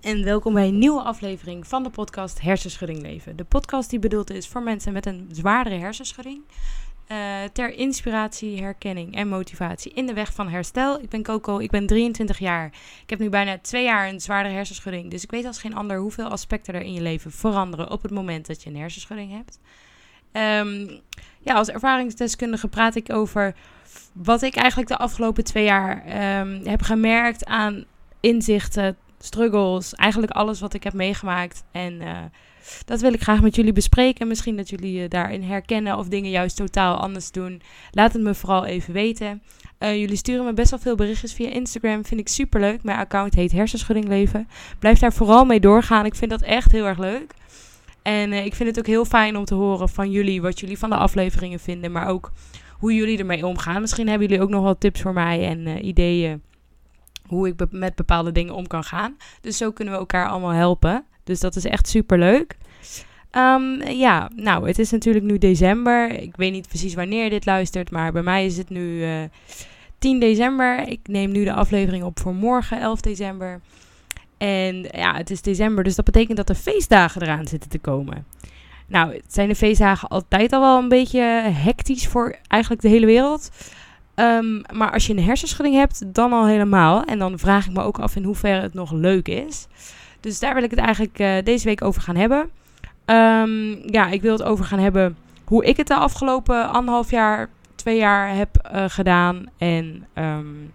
en welkom bij een nieuwe aflevering van de podcast Hersenschudding Leven. De podcast die bedoeld is voor mensen met een zwaardere hersenschudding. Uh, ter inspiratie, herkenning en motivatie in de weg van herstel. Ik ben Coco, ik ben 23 jaar. Ik heb nu bijna twee jaar een zwaardere hersenschudding. Dus ik weet als geen ander hoeveel aspecten er in je leven veranderen op het moment dat je een hersenschudding hebt. Um, ja, als ervaringsdeskundige praat ik over wat ik eigenlijk de afgelopen twee jaar um, heb gemerkt aan inzichten, struggles, eigenlijk alles wat ik heb meegemaakt. En uh, dat wil ik graag met jullie bespreken. Misschien dat jullie je daarin herkennen of dingen juist totaal anders doen. Laat het me vooral even weten. Uh, jullie sturen me best wel veel berichtjes via Instagram. Vind ik super leuk. Mijn account heet Hersenschudding Leven. Blijf daar vooral mee doorgaan. Ik vind dat echt heel erg leuk. En ik vind het ook heel fijn om te horen van jullie wat jullie van de afleveringen vinden. Maar ook hoe jullie ermee omgaan. Misschien hebben jullie ook nog wel tips voor mij en ideeën hoe ik met bepaalde dingen om kan gaan. Dus zo kunnen we elkaar allemaal helpen. Dus dat is echt super leuk. Um, ja, nou, het is natuurlijk nu december. Ik weet niet precies wanneer je dit luistert, maar bij mij is het nu uh, 10 december. Ik neem nu de aflevering op voor morgen, 11 december. En ja, het is december, dus dat betekent dat de feestdagen eraan zitten te komen. Nou, het zijn de feestdagen altijd al wel een beetje hectisch voor eigenlijk de hele wereld. Um, maar als je een hersenschudding hebt, dan al helemaal. En dan vraag ik me ook af in hoeverre het nog leuk is. Dus daar wil ik het eigenlijk uh, deze week over gaan hebben. Um, ja, ik wil het over gaan hebben hoe ik het de afgelopen anderhalf jaar, twee jaar heb uh, gedaan. En um,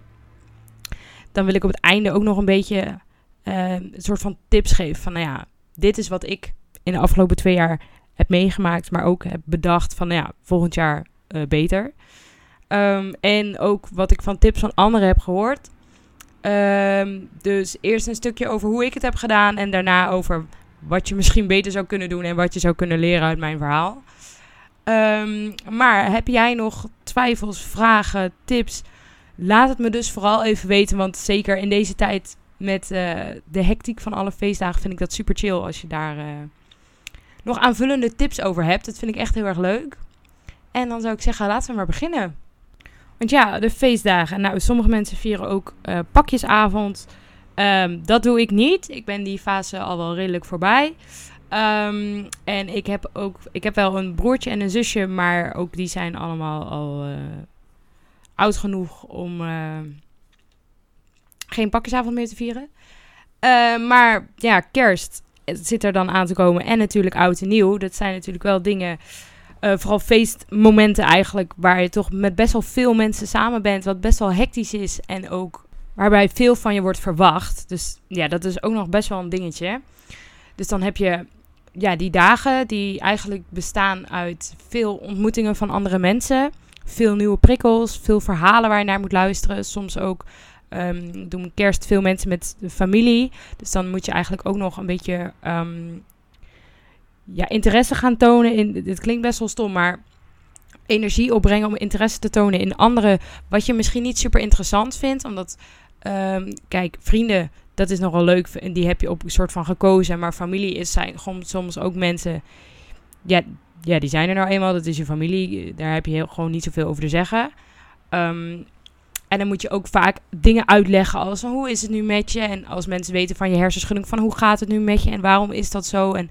dan wil ik op het einde ook nog een beetje een soort van tips geven. Van nou ja, dit is wat ik in de afgelopen twee jaar heb meegemaakt. Maar ook heb bedacht van nou ja, volgend jaar beter. Um, en ook wat ik van tips van anderen heb gehoord. Um, dus eerst een stukje over hoe ik het heb gedaan. En daarna over wat je misschien beter zou kunnen doen. En wat je zou kunnen leren uit mijn verhaal. Um, maar heb jij nog twijfels, vragen, tips? Laat het me dus vooral even weten. Want zeker in deze tijd met uh, de hectiek van alle feestdagen vind ik dat super chill. Als je daar uh, nog aanvullende tips over hebt. Dat vind ik echt heel erg leuk. En dan zou ik zeggen, laten we maar beginnen. Want ja, de feestdagen. Nou, sommige mensen vieren ook uh, pakjesavond. Um, dat doe ik niet. Ik ben die fase al wel redelijk voorbij. Um, en ik heb ook, ik heb wel een broertje en een zusje, maar ook die zijn allemaal al uh, oud genoeg om uh, geen pakjesavond meer te vieren. Uh, maar ja, kerst zit er dan aan te komen en natuurlijk oud en nieuw. Dat zijn natuurlijk wel dingen uh, vooral feestmomenten eigenlijk, waar je toch met best wel veel mensen samen bent, wat best wel hectisch is en ook waarbij veel van je wordt verwacht. Dus ja, dat is ook nog best wel een dingetje. Dus dan heb je ja, die dagen die eigenlijk bestaan uit veel ontmoetingen van andere mensen, veel nieuwe prikkels, veel verhalen waar je naar moet luisteren, soms ook um, doen kerst veel mensen met de familie. Dus dan moet je eigenlijk ook nog een beetje um, ja, interesse gaan tonen in. Dit klinkt best wel stom, maar energie opbrengen om interesse te tonen in anderen. Wat je misschien niet super interessant vindt. Omdat, um, kijk, vrienden, dat is nogal leuk. En die heb je op een soort van gekozen. Maar familie is zijn gewoon soms ook mensen. Ja, ja, die zijn er nou eenmaal. Dat is je familie. Daar heb je heel, gewoon niet zoveel over te zeggen. Um, en dan moet je ook vaak dingen uitleggen als hoe is het nu met je? En als mensen weten van je hersenschudding van hoe gaat het nu met je en waarom is dat zo? En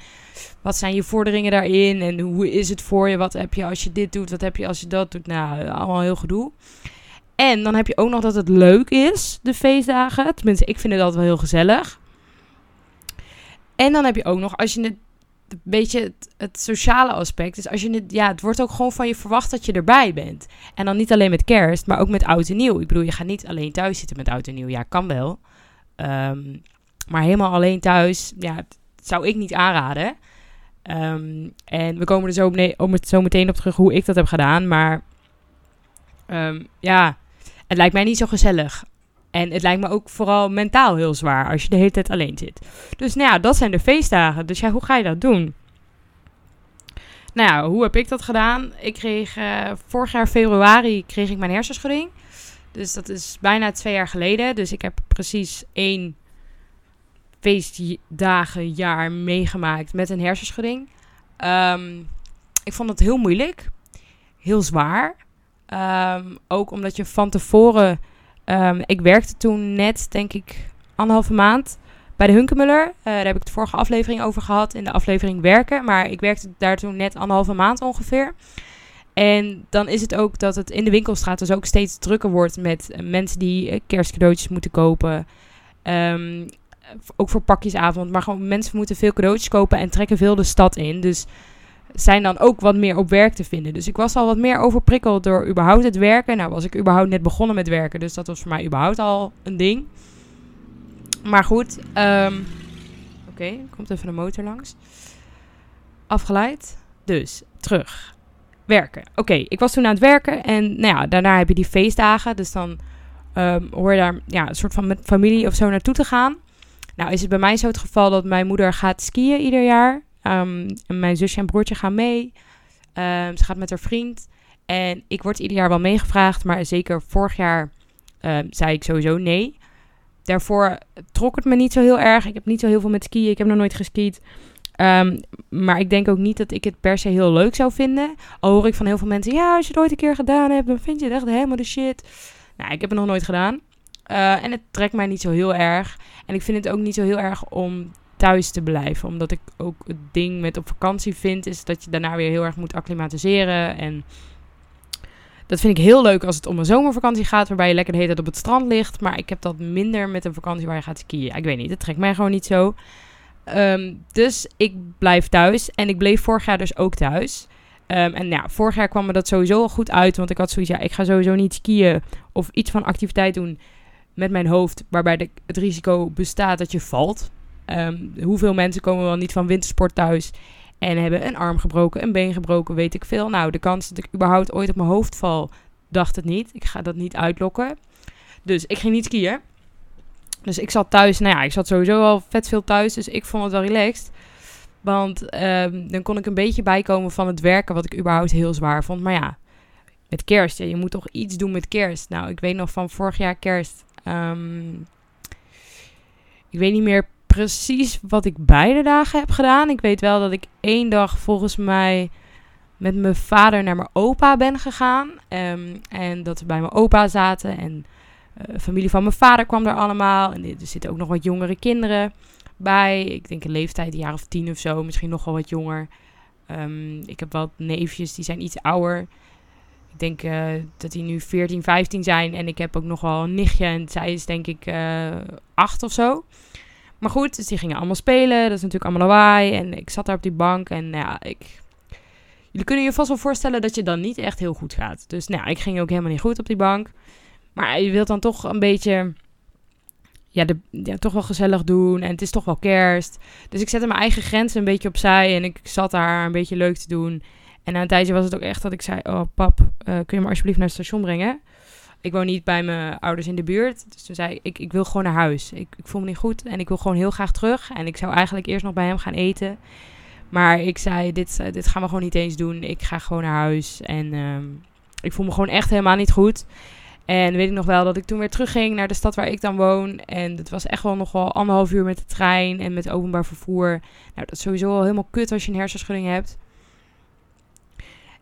wat zijn je vorderingen daarin? En hoe is het voor je? Wat heb je als je dit doet? Wat heb je als je dat doet? Nou, allemaal heel gedoe. En dan heb je ook nog dat het leuk is, de feestdagen. Tenminste, ik vind het altijd wel heel gezellig. En dan heb je ook nog, als je het beetje het, sociale aspect. Dus als je het, ja, het wordt ook gewoon van je verwacht dat je erbij bent. En dan niet alleen met kerst, maar ook met oud en nieuw. Ik bedoel, je gaat niet alleen thuis zitten met oud en nieuw. Ja, kan wel. Um, maar helemaal alleen thuis, ja, zou ik niet aanraden. Um, en we komen er zo, om het zo meteen op terug hoe ik dat heb gedaan. Maar um, ja, het lijkt mij niet zo gezellig. En het lijkt me ook vooral mentaal heel zwaar als je de hele tijd alleen zit. Dus nou ja, dat zijn de feestdagen. Dus ja, hoe ga je dat doen? Nou ja, hoe heb ik dat gedaan? Ik kreeg uh, vorig jaar februari kreeg ik mijn hersenschudding. Dus dat is bijna twee jaar geleden. Dus ik heb precies één feestdagenjaar meegemaakt met een hersenschudding. Um, ik vond het heel moeilijk. Heel zwaar. Um, ook omdat je van tevoren Um, ik werkte toen net, denk ik, anderhalve maand bij de Hunkemuller. daar heb ik de vorige aflevering over gehad in de aflevering werken. Maar ik werkte daar toen net anderhalve maand ongeveer. En dan is het ook dat het in de winkelstraat dus ook steeds drukker wordt met mensen die kerstcadeautjes moeten kopen. Um, ook voor pakjesavond. Maar gewoon mensen moeten veel cadeautjes kopen en trekken veel de stad in. Dus zijn dan ook wat meer op werk te vinden. Dus ik was al wat meer overprikkeld door überhaupt het werken. Nou was ik überhaupt net begonnen met werken. Dus dat was voor mij überhaupt al een ding. Maar goed. Um, Oké, komt even de motor langs. Afgeleid. Dus, terug. Werken. Oké, ik was toen aan het werken. En nou ja, daarna heb je die feestdagen. Dus dan um, hoor je daar ja, een soort van met familie of zo naartoe te gaan. Nou is het bij mij zo het geval dat mijn moeder gaat skiën ieder jaar. En mijn zusje en broertje gaan mee. Um, ze gaat met haar vriend. En ik word ieder jaar wel meegevraagd. Maar zeker vorig jaar um, zei ik sowieso nee. Daarvoor trok het me niet zo heel erg. Ik heb niet zo heel veel met skiën. Ik heb nog nooit geskiet. maar ik denk ook niet dat ik het per se heel leuk zou vinden. Al hoor ik van heel veel mensen: ja, als je het ooit een keer gedaan hebt, dan vind je het echt helemaal de shit. Nou, ik heb het nog nooit gedaan. Uh, en het trekt mij niet zo heel erg. En ik vind het ook niet zo heel erg om thuis te blijven. Omdat ik ook het ding met op vakantie vind, is dat je daarna weer heel erg moet acclimatiseren. En dat vind ik heel leuk als het om een zomervakantie gaat, waarbij je lekker de hele tijd op het strand ligt. Maar ik heb dat minder met een vakantie waar je gaat skiën. Ik weet niet, het trekt mij gewoon niet zo. Um, dus ik blijf thuis. En ik bleef vorig jaar dus ook thuis. Um, en ja, vorig jaar kwam me dat sowieso al goed uit. Want ik had zoiets, ja, ik ga sowieso niet skiën of iets van activiteit doen met mijn hoofd, waarbij de, het risico bestaat dat je valt. Um, hoeveel mensen komen wel niet van wintersport thuis en hebben een arm gebroken, een been gebroken, weet ik veel. Nou, de kans dat ik überhaupt ooit op mijn hoofd val, dacht het niet. Ik ga dat niet uitlokken. Dus ik ging niet skiën. Dus ik zat thuis, nou ja, ik zat sowieso al vet veel thuis, dus ik vond het wel relaxed. Want um, dan kon ik een beetje bijkomen van het werken, wat ik überhaupt heel zwaar vond. Maar ja, met kerst, ja, je moet toch iets doen met kerst. Nou, ik weet nog van vorig jaar kerst Um, ik weet niet meer precies wat ik beide dagen heb gedaan. Ik weet wel dat ik één dag volgens mij met mijn vader naar mijn opa ben gegaan. Um, en dat we bij mijn opa zaten. En uh, familie van mijn vader kwam er allemaal. En er zitten ook nog wat jongere kinderen bij. Ik denk een leeftijd, een jaar of tien of zo. Misschien nog wel wat jonger. Um, ik heb wat neefjes, die zijn iets ouder. Ik denk uh, dat die nu 14, 15 zijn. En ik heb ook nog wel een nichtje. En zij is denk ik uh, acht of zo. Maar goed, dus die gingen allemaal spelen. Dat is natuurlijk allemaal lawaai. En ik zat daar op die bank. En nou ja, ik... Jullie kunnen je vast wel voorstellen dat je dan niet echt heel goed gaat. Dus nou, ik ging ook helemaal niet goed op die bank. Maar je wilt dan toch een beetje... Ja, de, ja, toch wel gezellig doen. En het is toch wel kerst. Dus ik zette mijn eigen grenzen een beetje opzij. En ik zat daar een beetje leuk te doen. En na een tijdje was het ook echt dat ik zei: Oh, pap, uh, kun je me alsjeblieft naar het station brengen? Ik woon niet bij mijn ouders in de buurt. Dus toen zei ik: Ik wil gewoon naar huis. Ik, ik voel me niet goed en ik wil gewoon heel graag terug. En ik zou eigenlijk eerst nog bij hem gaan eten. Maar ik zei: Dit, uh, dit gaan we gewoon niet eens doen. Ik ga gewoon naar huis. En uh, ik voel me gewoon echt helemaal niet goed. En weet ik nog wel dat ik toen weer terugging naar de stad waar ik dan woon. En het was echt wel nog wel anderhalf uur met de trein en met openbaar vervoer. Nou, dat is sowieso al helemaal kut als je een hersenschudding hebt.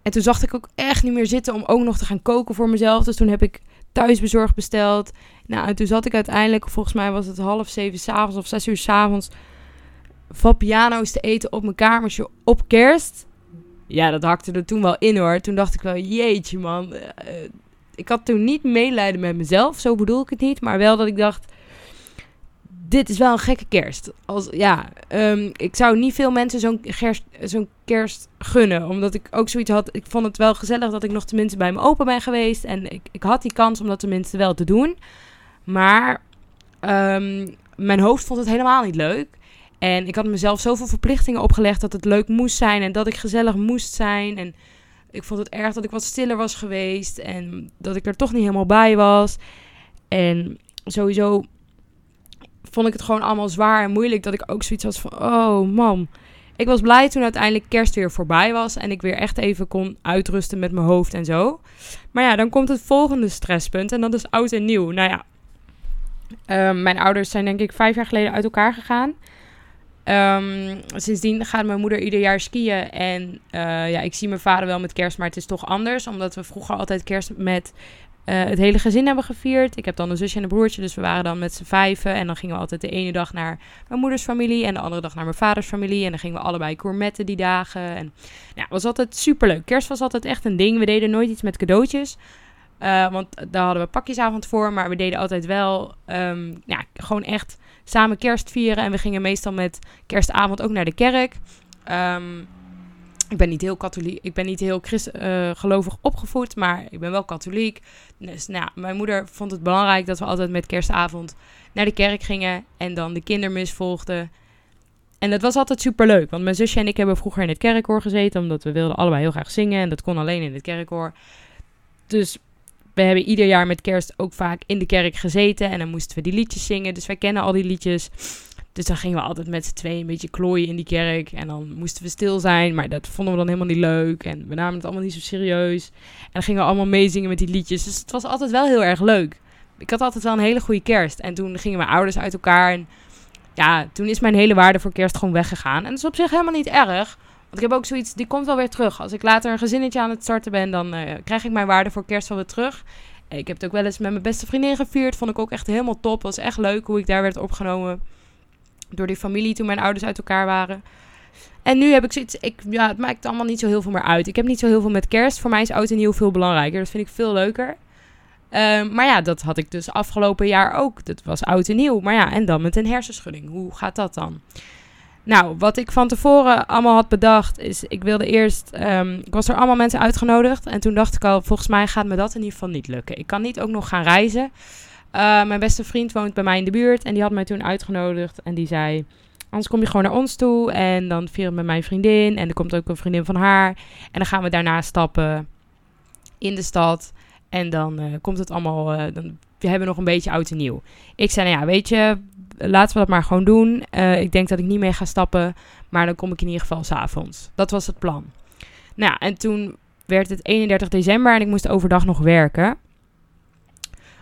En toen zag ik ook echt niet meer zitten om ook nog te gaan koken voor mezelf. Dus toen heb ik thuisbezorgd besteld. Nou, en toen zat ik uiteindelijk, volgens mij was het half zeven s'avonds of zes uur s'avonds, van piano's te eten op mijn kamertje op kerst. Ja, dat hakte er toen wel in hoor. Toen dacht ik wel, jeetje man. Uh, ik had toen niet medelijden met mezelf, zo bedoel ik het niet. Maar wel dat ik dacht, dit is wel een gekke kerst. Als, ja, um, ik zou niet veel mensen zo'n kerst, zo'n kerst gunnen. Omdat ik ook zoiets had. Ik vond het wel gezellig dat ik nog tenminste bij mijn opa ben geweest. En ik, ik had die kans om dat tenminste wel te doen. Maar um, mijn hoofd vond het helemaal niet leuk. En ik had mezelf zoveel verplichtingen opgelegd dat het leuk moest zijn. En dat ik gezellig moest zijn. En ik vond het erg dat ik wat stiller was geweest. En dat ik er toch niet helemaal bij was. En sowieso vond ik het gewoon allemaal zwaar en moeilijk. Dat ik ook zoiets had van, oh man. Ik was blij toen uiteindelijk kerst weer voorbij was. En ik weer echt even kon uitrusten met mijn hoofd en zo. Maar ja, dan komt het volgende stresspunt. En dat is oud en nieuw. Nou ja, um, mijn ouders zijn denk ik vijf jaar geleden uit elkaar gegaan. Um, sindsdien gaat mijn moeder ieder jaar skiën. En uh, ja, ik zie mijn vader wel met kerst, maar het is toch anders. Omdat we vroeger altijd kerst met eh, het hele gezin hebben gevierd. Ik heb dan een zusje en een broertje, dus we waren dan met z'n vijven. En dan gingen we altijd de ene dag naar mijn moeders familie en de andere dag naar mijn vaders familie. En dan gingen we allebei gourmetten die dagen. En het was altijd superleuk. Kerst was altijd echt een ding. We deden nooit iets met cadeautjes. Uh, want daar hadden we pakjesavond voor. Maar we deden altijd wel um, ja, gewoon echt samen kerst vieren. En we gingen meestal met kerstavond ook naar de kerk. Um, ik ben niet heel katholiek, ik ben niet heel christ, uh, gelovig opgevoed, maar ik ben wel katholiek. Dus nou, mijn moeder vond het belangrijk dat we altijd met kerstavond naar de kerk gingen en dan de kindermis volgden. En dat was altijd super leuk, want mijn zusje en ik hebben vroeger in het kerkkoor gezeten, omdat we wilden allebei heel graag zingen en dat kon alleen in het kerkkoor. Dus we hebben ieder jaar met kerst ook vaak in de kerk gezeten en dan moesten we die liedjes zingen. Dus wij kennen al die liedjes. Dus dan gingen we altijd met z'n tweeën een beetje klooien in die kerk. En dan moesten we stil zijn. Maar dat vonden we dan helemaal niet leuk. En we namen het allemaal niet zo serieus. En dan gingen we allemaal meezingen met die liedjes. Dus het was altijd wel heel erg leuk. Ik had altijd wel een hele goede kerst. En toen gingen mijn ouders uit elkaar. En ja, toen is mijn hele waarde voor kerst gewoon weggegaan. En dat is op zich helemaal niet erg. Want ik heb ook zoiets, die komt wel weer terug. Als ik later een gezinnetje aan het starten ben, dan uh, krijg ik mijn waarde voor kerst wel weer terug. Ik heb het ook wel eens met mijn beste vriendin gevierd. Vond ik ook echt helemaal top. Was echt leuk hoe ik daar werd opgenomen door die familie toen mijn ouders uit elkaar waren. En nu heb ik zoiets, ik, ja, het maakt allemaal niet zo heel veel meer uit. Ik heb niet zo heel veel met kerst. Voor mij is oud en nieuw veel belangrijker. Dat vind ik veel leuker. Um, maar ja, dat had ik dus afgelopen jaar ook. Dat was oud en nieuw. Maar ja, en dan met een hersenschudding. Hoe gaat dat dan? Nou, wat ik van tevoren allemaal had bedacht is, ik wilde eerst, um, ik was er allemaal mensen uitgenodigd. En toen dacht ik al, volgens mij gaat me dat in ieder geval niet lukken. Ik kan niet ook nog gaan reizen. Uh, mijn beste vriend woont bij mij in de buurt en die had mij toen uitgenodigd. En die zei, anders kom je gewoon naar ons toe en dan vieren we met mijn vriendin. En er komt ook een vriendin van haar. En dan gaan we daarna stappen in de stad. En dan uh, komt het allemaal, uh, dan, we hebben nog een beetje oud en nieuw. Ik zei, nou ja, weet je, laten we dat maar gewoon doen. ik denk dat ik niet mee ga stappen, maar dan kom ik in ieder geval s'avonds. Dat was het plan. Nou, en toen werd het 31 december en ik moest overdag nog werken.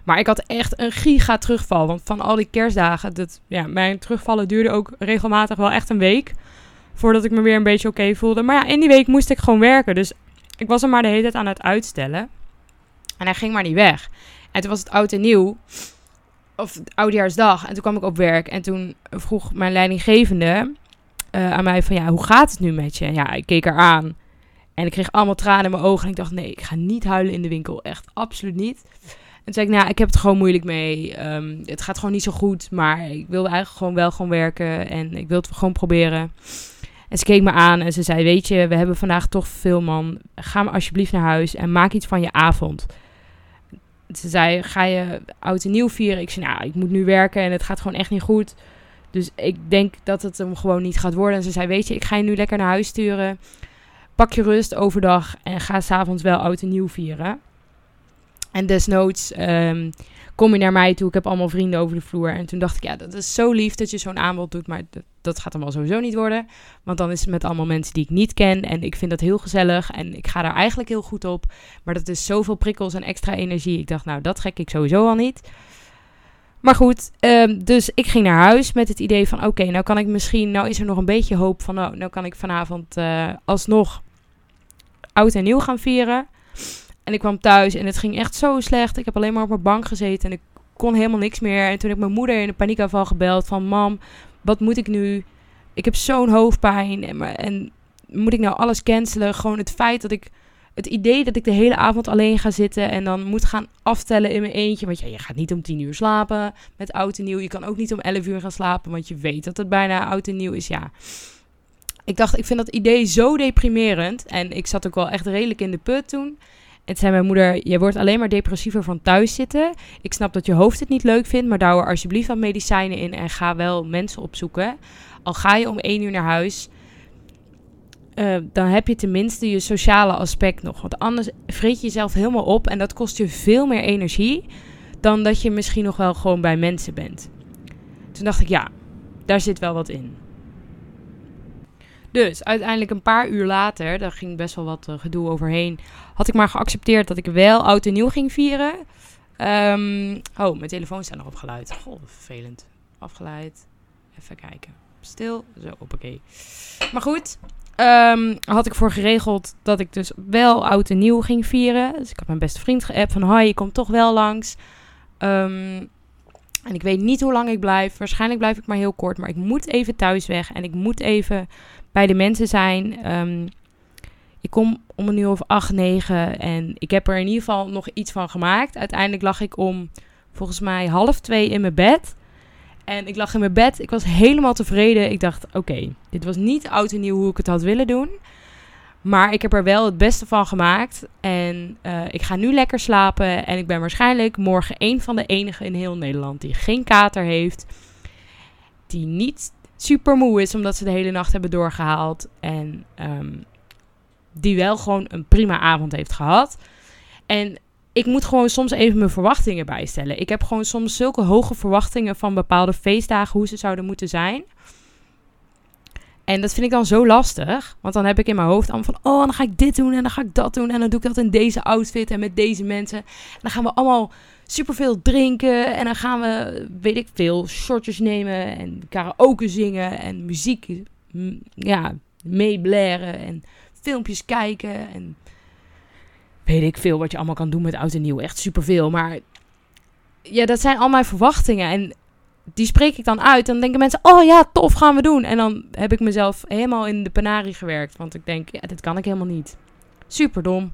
Maar ik had echt een giga terugval. Want van al die kerstdagen, ja, mijn terugvallen duurde ook regelmatig wel echt een week. Voordat ik me weer een beetje oké voelde. Maar ja, in die week moest ik gewoon werken. Dus ik was er maar de hele tijd aan het uitstellen. En hij ging maar niet weg. En toen was het oud en nieuw. Of oudjaarsdag. En toen kwam ik op werk. En toen vroeg mijn leidinggevende uh, aan mij van... Ja, hoe gaat het nu met je? Ja, ik keek haar aan. En ik kreeg allemaal tranen in mijn ogen. En ik dacht, nee, ik ga niet huilen in de winkel. Echt absoluut niet. En toen zei ik, nou, ik heb het gewoon moeilijk mee. Um, het gaat gewoon niet zo goed, maar ik wilde eigenlijk gewoon wel gewoon werken en ik wilde het gewoon proberen. En ze keek me aan en ze zei, weet je, we hebben vandaag toch veel man. Ga maar alsjeblieft naar huis en maak iets van je avond. Ze zei, ga je oud en nieuw vieren? Ik zei, nou, ik moet nu werken en het gaat gewoon echt niet goed. Dus ik denk dat het hem gewoon niet gaat worden. En ze zei, weet je, ik ga je nu lekker naar huis sturen. Pak je rust overdag en ga s'avonds wel oud en nieuw vieren. En desnoods um, kom je naar mij toe. Ik heb allemaal vrienden over de vloer. En toen dacht ik, ja, dat is zo lief dat je zo'n aanbod doet. Maar dat, dat gaat allemaal sowieso niet worden. Want dan is het met allemaal mensen die ik niet ken. En ik vind dat heel gezellig. En ik ga daar eigenlijk heel goed op. Maar dat is zoveel prikkels en extra energie. Ik dacht, nou, dat gek ik sowieso al niet. Maar goed, um, dus ik ging naar huis met het idee van... oké, nou kan ik misschien... nou is er nog een beetje hoop van... oh, nou kan ik vanavond uh, alsnog oud en nieuw gaan vieren... En ik kwam thuis en het ging echt zo slecht. Ik heb alleen maar op mijn bank gezeten en ik kon helemaal niks meer. En toen heb ik mijn moeder in een paniekaanval gebeld van... Mam, wat moet ik nu? Ik heb zo'n hoofdpijn en, en moet ik nou alles cancelen? Gewoon het feit dat ik... Het idee dat ik de hele avond alleen ga zitten en dan moet gaan aftellen in mijn eentje. Want ja, je gaat niet om tien uur slapen met oud en nieuw. Je kan ook niet om elf uur gaan slapen, want je weet dat het bijna oud en nieuw is. Ja, ik dacht, ik vind dat idee zo deprimerend. En ik zat ook wel echt redelijk in de put toen. En zei mijn moeder, je wordt alleen maar depressiever van thuis zitten. Ik snap dat je hoofd het niet leuk vindt, maar douw er alsjeblieft wat medicijnen in en ga wel mensen opzoeken. Al ga je om één uur naar huis, uh, dan heb je tenminste je sociale aspect nog. Want anders vreet je jezelf helemaal op en dat kost je veel meer energie dan dat je misschien nog wel gewoon bij mensen bent. Toen dacht ik, ja, daar zit wel wat in. Dus uiteindelijk een paar uur later, daar ging best wel wat uh, gedoe overheen, had ik maar geaccepteerd dat ik wel oud en nieuw ging vieren. Um, oh, mijn telefoon staat nog op geluid. Goh, vervelend. Afgeleid. Even kijken. Stil. Zo, oké. Maar goed. ehm, had ik voor geregeld dat ik dus wel oud en nieuw ging vieren. Dus ik had mijn beste vriend geappt van... Hoi, je komt toch wel langs. Ehm, en ik weet niet hoe lang ik blijf. Waarschijnlijk blijf ik maar heel kort. Maar ik moet even thuis weg. En ik moet even bij de mensen zijn. Ehm, ik kom om een uur of acht, negen. En ik heb er in ieder geval nog iets van gemaakt. Uiteindelijk lag ik om volgens mij half twee in mijn bed. En ik lag in mijn bed. Ik was helemaal tevreden. Ik dacht, oké, dit was niet oud en nieuw hoe ik het had willen doen. Maar ik heb er wel het beste van gemaakt. En uh, ik ga nu lekker slapen. En ik ben waarschijnlijk morgen een van de enigen in heel Nederland die geen kater heeft. Die niet super moe is omdat ze de hele nacht hebben doorgehaald. En um, die wel gewoon een prima avond heeft gehad. En ik moet gewoon soms even mijn verwachtingen bijstellen. Ik heb gewoon soms zulke hoge verwachtingen van bepaalde feestdagen, hoe ze zouden moeten zijn. En dat vind ik dan zo lastig. Want dan heb ik in mijn hoofd allemaal van... Oh, dan ga ik dit doen en dan ga ik dat doen. En dan doe ik dat in deze outfit en met deze mensen. En dan gaan we allemaal superveel drinken. En dan gaan we, weet ik veel, shortjes nemen. En karaoke zingen. En muziek, ja, meeblaren. En filmpjes kijken. En weet ik veel wat je allemaal kan doen met oud en nieuw. Echt superveel. Maar ja, dat zijn al mijn verwachtingen. En die spreek ik dan uit. Dan denken mensen, oh ja, tof, gaan we doen. En dan heb ik mezelf helemaal in de penarie gewerkt. Want ik denk, ja, dit kan ik helemaal niet. Super dom.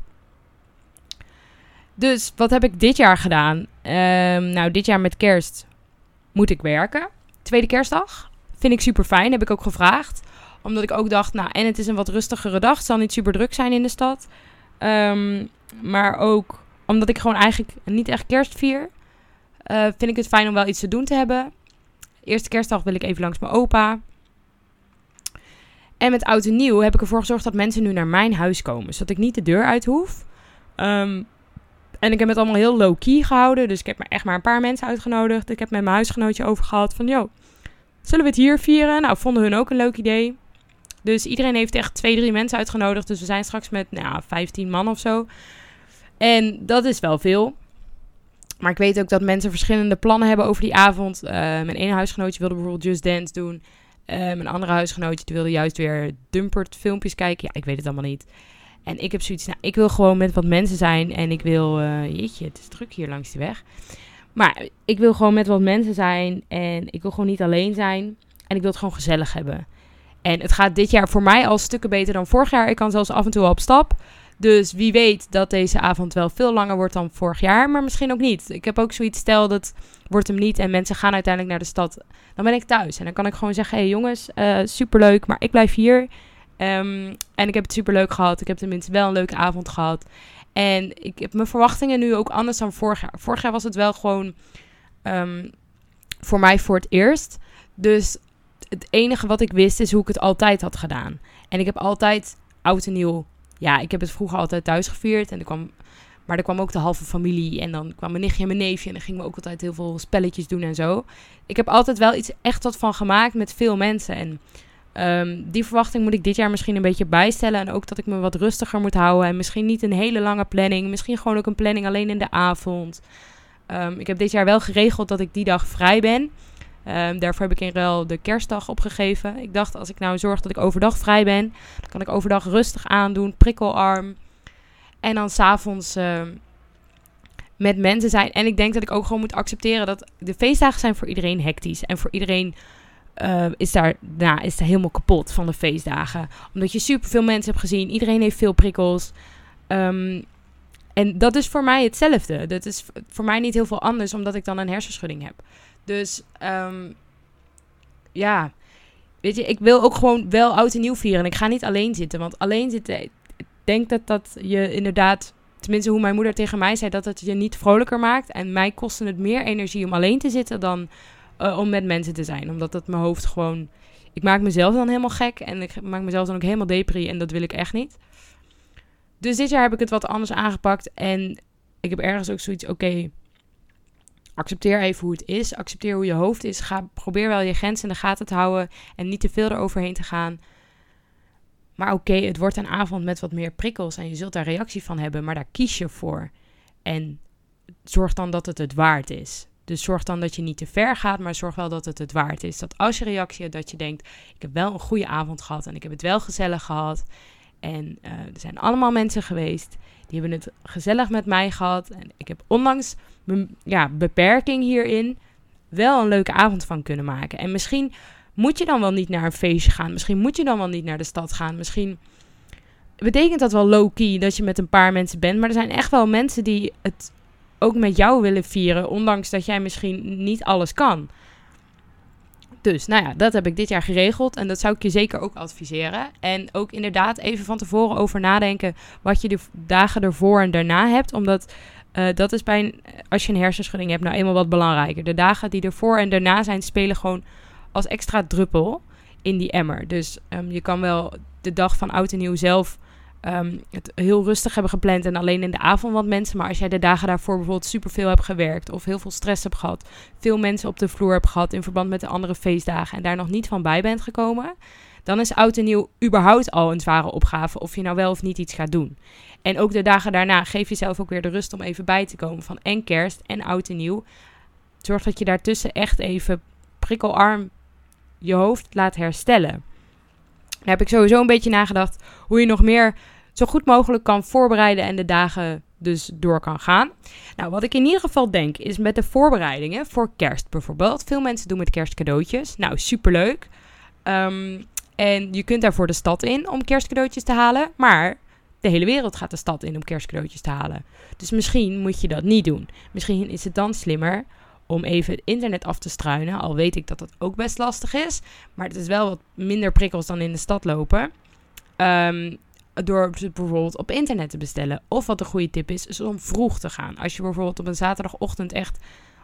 Dus wat heb ik dit jaar gedaan? Um, nou, dit jaar met kerst moet ik werken. Tweede kerstdag. Vind ik super fijn. Heb ik ook gevraagd. Omdat ik ook dacht, nou, en het is een wat rustigere dag. Het zal niet super druk zijn in de stad. Um, maar ook omdat ik gewoon eigenlijk niet echt kerst vier. Uh, vind ik het fijn om wel iets te doen te hebben. Eerste kerstdag wil ik even langs mijn opa. En met oud en nieuw heb ik ervoor gezorgd dat mensen nu naar mijn huis komen. Zodat ik niet de deur uit hoef. Um, en ik heb het allemaal heel low-key gehouden. Dus ik heb maar echt maar een paar mensen uitgenodigd. Ik heb met mijn huisgenootje over gehad van... Yo, zullen we het hier vieren? Nou, vonden hun ook een leuk idee. Dus iedereen heeft echt twee, drie mensen uitgenodigd. Dus we zijn straks met nou, 15 man of zo. En dat is wel veel. Maar ik weet ook dat mensen verschillende plannen hebben over die avond. Uh, mijn ene huisgenootje wilde bijvoorbeeld Just Dance doen. Uh, mijn andere huisgenootje wilde juist weer dumpert filmpjes kijken. Ja, ik weet het allemaal niet. En ik heb zoiets, nou, ik wil gewoon met wat mensen zijn. En ik wil, uh, jeetje, het is druk hier langs de weg. Maar ik wil gewoon met wat mensen zijn. En ik wil gewoon niet alleen zijn. En ik wil het gewoon gezellig hebben. En het gaat dit jaar voor mij al stukken beter dan vorig jaar. Ik kan zelfs af en toe op stap. Dus wie weet dat deze avond wel veel langer wordt dan vorig jaar, maar misschien ook niet. Ik heb ook zoiets, stel dat wordt hem niet en mensen gaan uiteindelijk naar de stad. Dan ben ik thuis en dan kan ik gewoon zeggen, hé hey jongens, uh, superleuk, maar ik blijf hier. Um, en ik heb het superleuk gehad. Ik heb tenminste wel een leuke avond gehad. En ik heb mijn verwachtingen nu ook anders dan vorig jaar. Vorig jaar was het wel gewoon um, voor mij voor het eerst. Dus het enige wat ik wist is hoe ik het altijd had gedaan. En ik heb altijd oud en nieuw ja, ik heb het vroeger altijd thuis gevierd. En er kwam, maar er kwam ook de halve familie. En dan kwam mijn nichtje en mijn neefje. En dan gingen we ook altijd heel veel spelletjes doen en zo. Ik heb altijd wel iets echt wat van gemaakt met veel mensen. En um, die verwachting moet ik dit jaar misschien een beetje bijstellen. En ook dat ik me wat rustiger moet houden. En misschien niet een hele lange planning. Misschien gewoon ook een planning alleen in de avond. Um, ik heb dit jaar wel geregeld dat ik die dag vrij ben. Um, daarvoor heb ik in ruil de kerstdag opgegeven. Ik dacht, als ik nou zorg dat ik overdag vrij ben, dan kan ik overdag rustig aandoen, prikkelarm. En dan s'avonds uh, met mensen zijn. En ik denk dat ik ook gewoon moet accepteren dat de feestdagen zijn voor iedereen hectisch. En voor iedereen uh, is, daar, nou, is helemaal kapot van de feestdagen. Omdat je superveel mensen hebt gezien. Iedereen heeft veel prikkels. En dat is voor mij hetzelfde. Dat is voor mij niet heel veel anders, omdat ik dan een hersenschudding heb. Dus um, ja, weet je, ik wil ook gewoon wel oud en nieuw vieren. Ik ga niet alleen zitten, want alleen zitten, ik denk dat dat je inderdaad, tenminste hoe mijn moeder tegen mij zei, dat het je niet vrolijker maakt. En mij kostte het meer energie om alleen te zitten dan uh, om met mensen te zijn. Omdat het mijn hoofd gewoon, ik maak mezelf dan helemaal gek en ik maak mezelf dan ook helemaal depri en dat wil ik echt niet. Dus dit jaar heb ik het wat anders aangepakt en ik heb ergens ook zoiets, oké, accepteer even hoe het is. Accepteer hoe je hoofd is. Ga, probeer wel je grenzen in de gaten te houden en niet te veel eroverheen te gaan. Maar oké, het wordt een avond met wat meer prikkels en je zult daar reactie van hebben, maar daar kies je voor. En zorg dan dat het het waard is. Dus zorg dan dat je niet te ver gaat, maar zorg wel dat het het waard is. Dat als je reactie hebt, dat je denkt: ik heb wel een goede avond gehad en ik heb het wel gezellig gehad. En uh, er zijn allemaal mensen geweest die hebben het gezellig met mij gehad. En ik heb mijn ja, beperking hierin wel een leuke avond van kunnen maken. En misschien moet je dan wel niet naar een feestje gaan. Misschien moet je dan wel niet naar de stad gaan. Misschien betekent dat wel low-key dat je met een paar mensen bent. Maar er zijn echt wel mensen die het ook met jou willen vieren. Ondanks dat jij misschien niet alles kan. Dus, nou ja, dat heb ik dit jaar geregeld. En dat zou ik je zeker ook adviseren. En ook inderdaad even van tevoren over nadenken wat je de dagen ervoor en daarna hebt. Omdat uh, dat is bij een, als je een hersenschudding hebt, nou eenmaal wat belangrijker. De dagen die ervoor en daarna zijn, spelen gewoon als extra druppel in die emmer. Dus um, je kan wel de dag van oud en nieuw zelf um, het heel rustig hebben gepland en alleen in de avond wat mensen. Maar als jij de dagen daarvoor bijvoorbeeld superveel hebt gewerkt of heel veel stress hebt gehad, veel mensen op de vloer hebt gehad in verband met de andere feestdagen en daar nog niet van bij bent gekomen, dan is oud en nieuw überhaupt al een zware opgave of je nou wel of niet iets gaat doen. En ook de dagen daarna geef jezelf ook weer de rust om even bij te komen van en kerst en oud en nieuw. Zorg dat je daartussen echt even prikkelarm je hoofd laat herstellen. Daar heb ik sowieso een beetje nagedacht hoe je nog meer zo goed mogelijk kan voorbereiden en de dagen dus door kan gaan. Nou, wat ik in ieder geval denk is met de voorbereidingen voor kerst bijvoorbeeld. Veel mensen doen met kerst cadeautjes. Nou, superleuk. Um, en je kunt daarvoor de stad in om kerstcadeautjes te halen. Maar de hele wereld gaat de stad in om kerstcadeautjes te halen. Dus misschien moet je dat niet doen. Misschien is het dan slimmer om even het internet af te struinen. Al weet ik dat dat ook best lastig is. Maar het is wel wat minder prikkels dan in de stad lopen. Um, door bijvoorbeeld op internet te bestellen. Of wat een goede tip is, is om vroeg te gaan. Als je bijvoorbeeld op een zaterdagochtend echt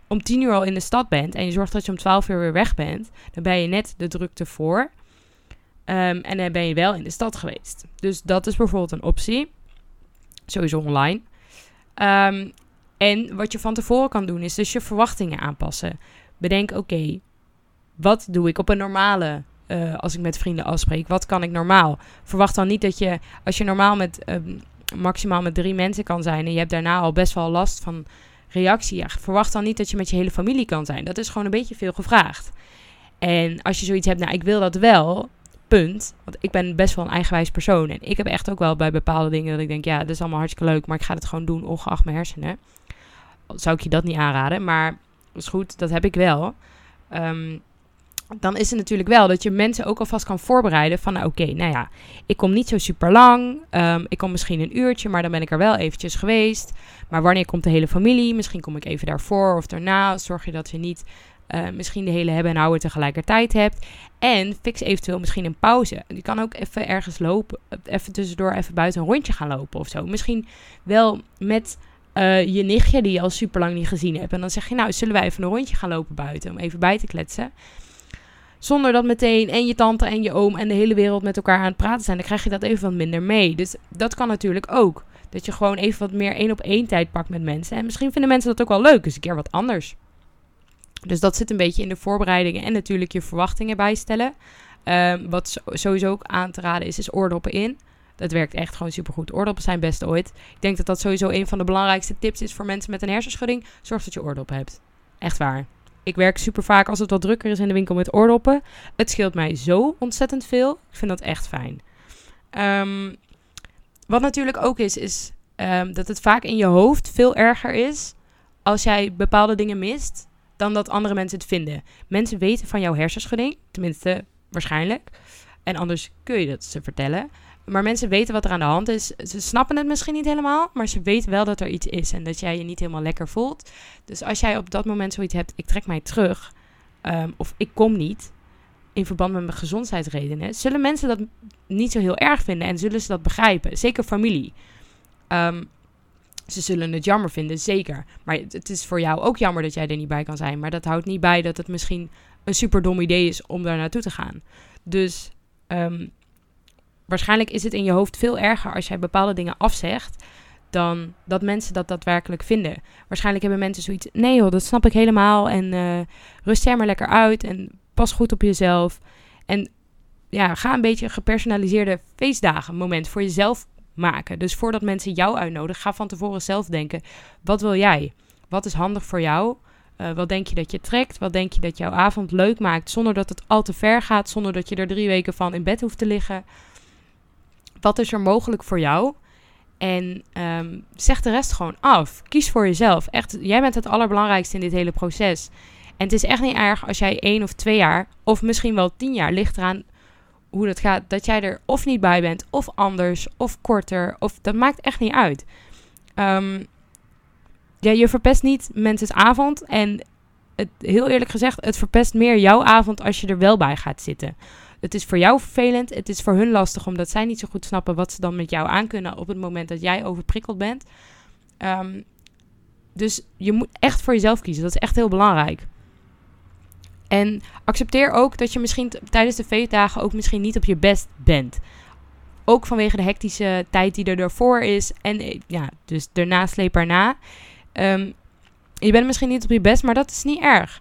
om 10 uur al in de stad bent en je zorgt dat je om 12 uur weer weg bent, dan ben je net de drukte voor. Um, en dan ben je wel in de stad geweest. Dus dat is bijvoorbeeld een optie. Sowieso online. Um, en wat je van tevoren kan doen, is dus je verwachtingen aanpassen. Bedenk, oké, wat doe ik op een normale uh, als ik met vrienden afspreek. Wat kan ik normaal? Verwacht dan niet dat je, als je normaal met uh, maximaal met drie mensen kan zijn en je hebt daarna al best wel last van reactie. Ja, verwacht dan niet dat je met je hele familie kan zijn. Dat is gewoon een beetje veel gevraagd. En als je zoiets hebt, nou, ik wil dat wel, punt. Want ik ben best wel een eigenwijs persoon. En ik heb echt ook wel bij bepaalde dingen dat ik denk, ja, dat is allemaal hartstikke leuk, maar ik ga het gewoon doen, ongeacht mijn hersenen. Zou ik je dat niet aanraden, maar dat is goed, dat heb ik wel. Um, dan is het natuurlijk wel dat je mensen ook alvast kan voorbereiden van, nou, oké, nou ja, ik kom niet zo super lang. Um, ik kom misschien een uurtje, maar dan ben ik er wel eventjes geweest. Maar wanneer komt de hele familie? Misschien kom ik even daarvoor of daarna. Zorg je dat je niet uh, misschien de hele hebben en houden tegelijkertijd hebt. En fix eventueel misschien een pauze. Je kan ook even ergens lopen, even tussendoor even buiten een rondje gaan lopen of zo. Misschien wel met uh, je nichtje die je al super lang niet gezien hebt. En dan zeg je, nou, zullen wij even een rondje gaan lopen buiten om even bij te kletsen. Zonder dat meteen en je tante en je oom en de hele wereld met elkaar aan het praten zijn. Dan krijg je dat even wat minder mee. Dus dat kan natuurlijk ook. Dat je gewoon even wat meer één op één tijd pakt met mensen. En misschien vinden mensen dat ook wel leuk. Dus een keer wat anders. Dus dat zit een beetje in de voorbereidingen. En natuurlijk je verwachtingen bijstellen. Um, wat sowieso ook aan te raden is, is oordoppen in. Dat werkt echt gewoon supergoed. Oordoppen zijn best ooit. Ik denk dat dat sowieso een van de belangrijkste tips is voor mensen met een hersenschudding. Zorg dat je oordoppen hebt. Echt waar. Ik werk super vaak als het wat drukker is in de winkel met oordoppen. Het scheelt mij zo ontzettend veel. Ik vind dat echt fijn. Um, wat natuurlijk ook is, is um, dat het vaak in je hoofd veel erger is als jij bepaalde dingen mist dan dat andere mensen het vinden. Mensen weten van jouw hersenschudding, tenminste waarschijnlijk. En anders kun je dat ze vertellen. Maar mensen weten wat er aan de hand is. Ze snappen het misschien niet helemaal, maar ze weten wel dat er iets is en dat jij je niet helemaal lekker voelt. Dus als jij op dat moment zoiets hebt, ik trek mij terug um, of ik kom niet in verband met mijn gezondheidsredenen, zullen mensen dat niet zo heel erg vinden en zullen ze dat begrijpen. Zeker familie. Um, ze zullen het jammer vinden, zeker. Maar het is voor jou ook jammer dat jij er niet bij kan zijn. Maar dat houdt niet bij dat het misschien een super dom idee is om daar naartoe te gaan. Dus um, waarschijnlijk is het in je hoofd veel erger als jij bepaalde dingen afzegt dan dat mensen dat daadwerkelijk vinden. Waarschijnlijk hebben mensen zoiets, nee joh, dat snap ik helemaal en uh, rust er maar lekker uit en pas goed op jezelf. En ja, ga een beetje een gepersonaliseerde feestdagen moment voor jezelf maken. Dus voordat mensen jou uitnodigen, ga van tevoren zelf denken, wat wil jij? Wat is handig voor jou? Uh, wat denk je dat je trekt? Wat denk je dat jouw avond leuk maakt zonder dat het al te ver gaat, zonder dat je er drie weken van in bed hoeft te liggen? Wat is er mogelijk voor jou? En um, zeg de rest gewoon af. Kies voor jezelf. Echt, jij bent het allerbelangrijkste in dit hele proces. En het is echt niet erg als jij één of twee jaar, of misschien wel tien jaar, ligt eraan hoe dat gaat, dat jij er of niet bij bent, of anders, of korter, of dat maakt echt niet uit. Um, ja, je verpest niet mensen's avond. En het, heel eerlijk gezegd, het verpest meer jouw avond als je er wel bij gaat zitten. Het is voor jou vervelend. Het is voor hun lastig omdat zij niet zo goed snappen wat ze dan met jou aankunnen op het moment dat jij overprikkeld bent. Um, dus je moet echt voor jezelf kiezen. Dat is echt heel belangrijk. En accepteer ook dat je misschien tijdens de feestdagen ook misschien niet op je best bent. Ook vanwege de hectische tijd die er daarvoor is. En eh, ja, dus daarna sleep erna. Um, je bent misschien niet op je best, maar dat is niet erg.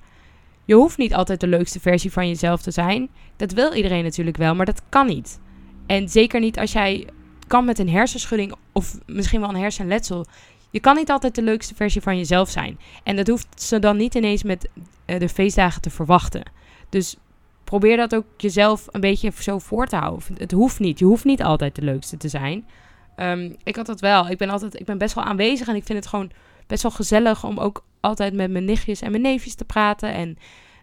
Je hoeft niet altijd de leukste versie van jezelf te zijn. Dat wil iedereen natuurlijk wel, maar dat kan niet. En zeker niet als jij kan met een hersenschudding of misschien wel een hersenletsel. Je kan niet altijd de leukste versie van jezelf zijn. En dat hoeft ze dan niet ineens met de feestdagen te verwachten. Dus probeer dat ook jezelf een beetje zo voor te houden. Het hoeft niet. Je hoeft niet altijd de leukste te zijn. Um, ik had dat wel. Ik ben altijd, ik ben best wel aanwezig en ik vind het gewoon best wel gezellig om ook altijd met mijn nichtjes en mijn neefjes te praten. En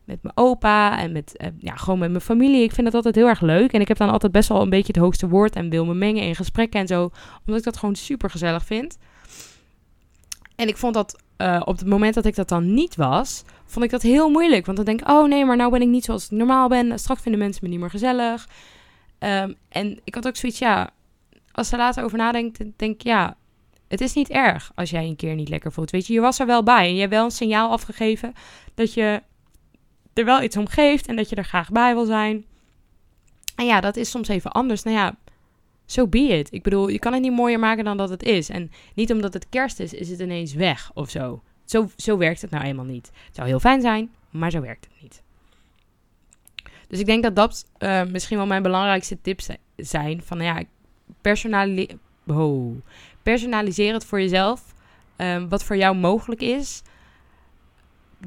met mijn opa en met, uh, ja, gewoon met mijn familie. Ik vind dat altijd heel erg leuk. En ik heb dan altijd best wel een beetje het hoogste woord en wil me mengen in gesprekken en zo. Omdat ik dat gewoon super gezellig vind. En ik vond dat uh, op het moment dat ik dat dan niet was, vond ik dat heel moeilijk. Want dan denk ik, oh nee, maar nou ben ik niet zoals ik normaal ben. Straks vinden mensen me niet meer gezellig. Um, en ik had ook zoiets, ja, als ze later over nadenkt, denk ik, ja, het is niet erg als jij een keer niet lekker voelt. Weet je, je was er wel bij en je hebt wel een signaal afgegeven dat je er wel iets om geeft en dat je er graag bij wil zijn. En ja, dat is soms even anders. Nou ja, zo so be it. Ik bedoel, je kan het niet mooier maken dan dat het is. En niet omdat het kerst is, is het ineens weg of zo. Zo, zo werkt het nou eenmaal niet. Het zou heel fijn zijn, maar zo werkt het niet. Dus ik denk dat dat uh, misschien wel mijn belangrijkste tips zijn. Van ja, personali personaliseer het voor jezelf. Um, wat voor jou mogelijk is.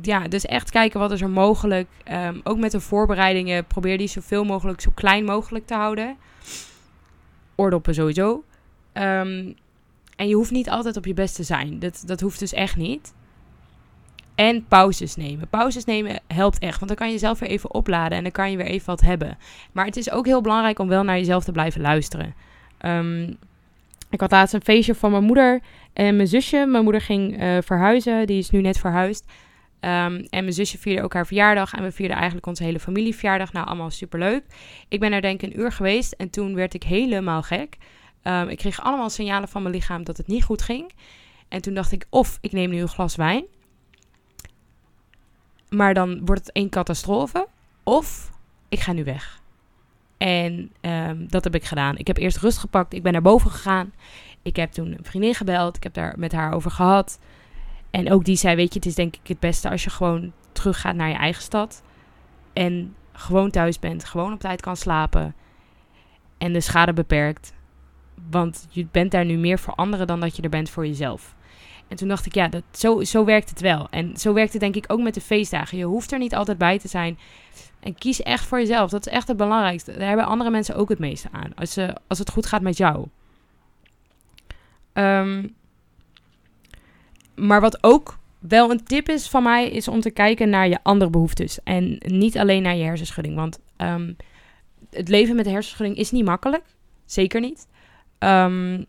Ja, dus echt kijken wat is er mogelijk. Um, ook met de voorbereidingen, probeer die zoveel mogelijk, zo klein mogelijk te houden. Oordoppen sowieso. Um, en je hoeft niet altijd op je best te zijn. Dat, dat hoeft dus echt niet. En pauzes nemen. Pauzes nemen helpt echt. Want dan kan je jezelf weer even opladen en dan kan je weer even wat hebben. Maar het is ook heel belangrijk om wel naar jezelf te blijven luisteren. Um, ik had laatst een feestje van mijn moeder en mijn zusje. Mijn moeder ging uh, verhuizen, die is nu net verhuisd. Um, en mijn zusje vierde ook haar verjaardag. En we vierden eigenlijk onze hele familieverjaardag. Nou, allemaal superleuk. Ik ben er denk ik een uur geweest en toen werd ik helemaal gek. Um, ik kreeg allemaal signalen van mijn lichaam dat het niet goed ging. En toen dacht ik, of ik neem nu een glas wijn. Maar dan wordt het één catastrofe. Of ik ga nu weg. En um, dat heb ik gedaan. Ik heb eerst rust gepakt. Ik ben naar boven gegaan. Ik heb toen een vriendin gebeld. Ik heb daar met haar over gehad. En ook die zei: Weet je, het is denk ik het beste als je gewoon teruggaat naar je eigen stad. En gewoon thuis bent. Gewoon op tijd kan slapen. En de schade beperkt. Want je bent daar nu meer voor anderen dan dat je er bent voor jezelf. En toen dacht ik, ja, dat, zo, zo werkt het wel. En zo werkt het denk ik ook met de feestdagen. Je hoeft er niet altijd bij te zijn. En kies echt voor jezelf. Dat is echt het belangrijkste. Daar hebben andere mensen ook het meeste aan. Als, ze, als het goed gaat met jou. Um, maar wat ook wel een tip is van mij, is om te kijken naar je andere behoeftes. En niet alleen naar je hersenschudding. Want um, het leven met de hersenschudding is niet makkelijk. Zeker niet. Um,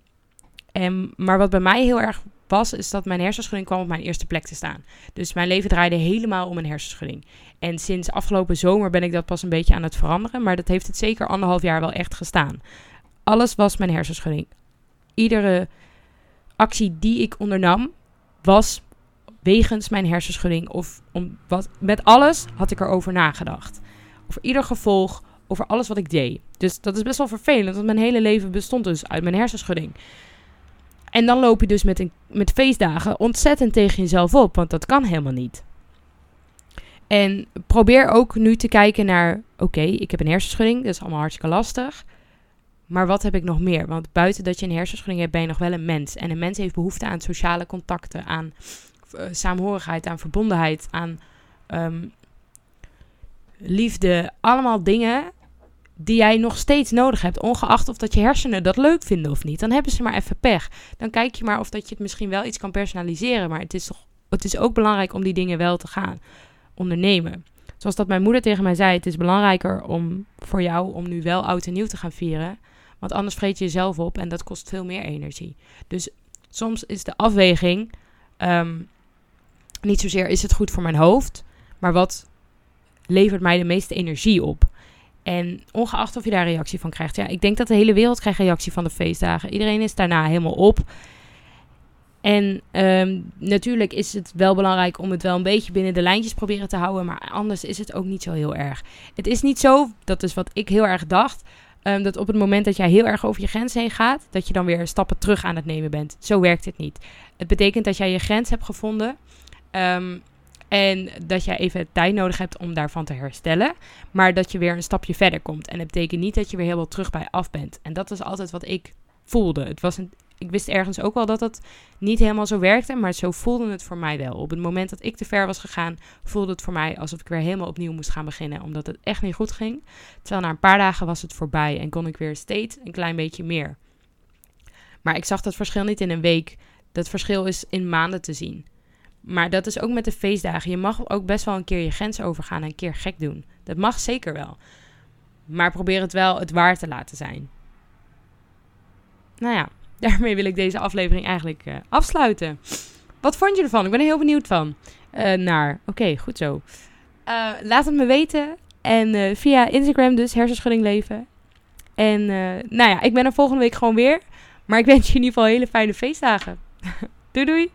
en, maar wat bij mij heel erg was, is dat mijn hersenschudding kwam op mijn eerste plek te staan. Dus mijn leven draaide helemaal om een hersenschudding. En sinds afgelopen zomer ben ik dat pas een beetje aan het veranderen. Maar dat heeft het zeker anderhalf jaar wel echt gestaan. Alles was mijn hersenschudding. Iedere actie die ik ondernam, was wegens mijn hersenschudding. Of om wat, met alles had ik erover nagedacht. Over ieder gevolg, over alles wat ik deed. Dus dat is best wel vervelend, want mijn hele leven bestond dus uit mijn hersenschudding. En dan loop je dus met, een, met feestdagen ontzettend tegen jezelf op, want dat kan helemaal niet. En probeer ook nu te kijken naar: oké, ik heb een hersenschudding, dat is allemaal hartstikke lastig. Maar wat heb ik nog meer? Want buiten dat je een hersenschudding hebt, ben je nog wel een mens. En een mens heeft behoefte aan sociale contacten, aan uh, saamhorigheid, aan verbondenheid, aan ehm, liefde. Allemaal dingen die jij nog steeds nodig hebt, ongeacht of dat je hersenen dat leuk vinden of niet. Dan hebben ze maar even pech. Dan kijk je maar of dat je het misschien wel iets kan personaliseren, maar het is toch het is ook belangrijk om die dingen wel te gaan ondernemen. Zoals dat mijn moeder tegen mij zei, het is belangrijker om voor jou om nu wel oud en nieuw te gaan vieren. Want anders vreet je jezelf op en dat kost veel meer energie. Dus soms is de afweging ehm, niet zozeer is het goed voor mijn hoofd, maar wat levert mij de meeste energie op. En ongeacht of je daar reactie van krijgt. Ja, ik denk dat de hele wereld krijgt reactie van de feestdagen. Iedereen is daarna helemaal op. En um, natuurlijk is het wel belangrijk om het wel een beetje binnen de lijntjes proberen te houden. Maar anders is het ook niet zo heel erg. Het is niet zo, dat is wat ik heel erg dacht. Um, dat op het moment dat jij heel erg over je grens heen gaat, dat je dan weer stappen terug aan het nemen bent. Zo werkt het niet. Het betekent dat jij je grens hebt gevonden. Um, en dat jij even tijd nodig hebt om daarvan te herstellen. Maar dat je weer een stapje verder komt. En het betekent niet dat je weer helemaal terug bij af bent. En dat is altijd wat ik voelde. Het was een, ik wist ergens ook wel dat het niet helemaal zo werkte, maar zo voelde het voor mij wel. Op het moment dat ik te ver was gegaan, voelde het voor mij alsof ik weer helemaal opnieuw moest gaan beginnen, omdat het echt niet goed ging. Terwijl na een paar dagen was het voorbij en kon ik weer steeds een klein beetje meer. Maar ik zag dat verschil niet in een week. Dat verschil is in maanden te zien. Maar dat is ook met de feestdagen. Je mag ook best wel een keer je grens overgaan en een keer gek doen. Dat mag zeker wel. Maar probeer het wel het waar te laten zijn. Nou ja, daarmee wil ik deze aflevering eigenlijk uh, afsluiten. Wat vond je ervan? Ik ben er heel benieuwd van. Uh, naar. Oké, goed zo. Uh, laat het me weten. En via Instagram dus, hersenschudding leven. En nou ja, ik ben er volgende week gewoon weer. Maar ik wens je in ieder geval hele fijne feestdagen. doei doei!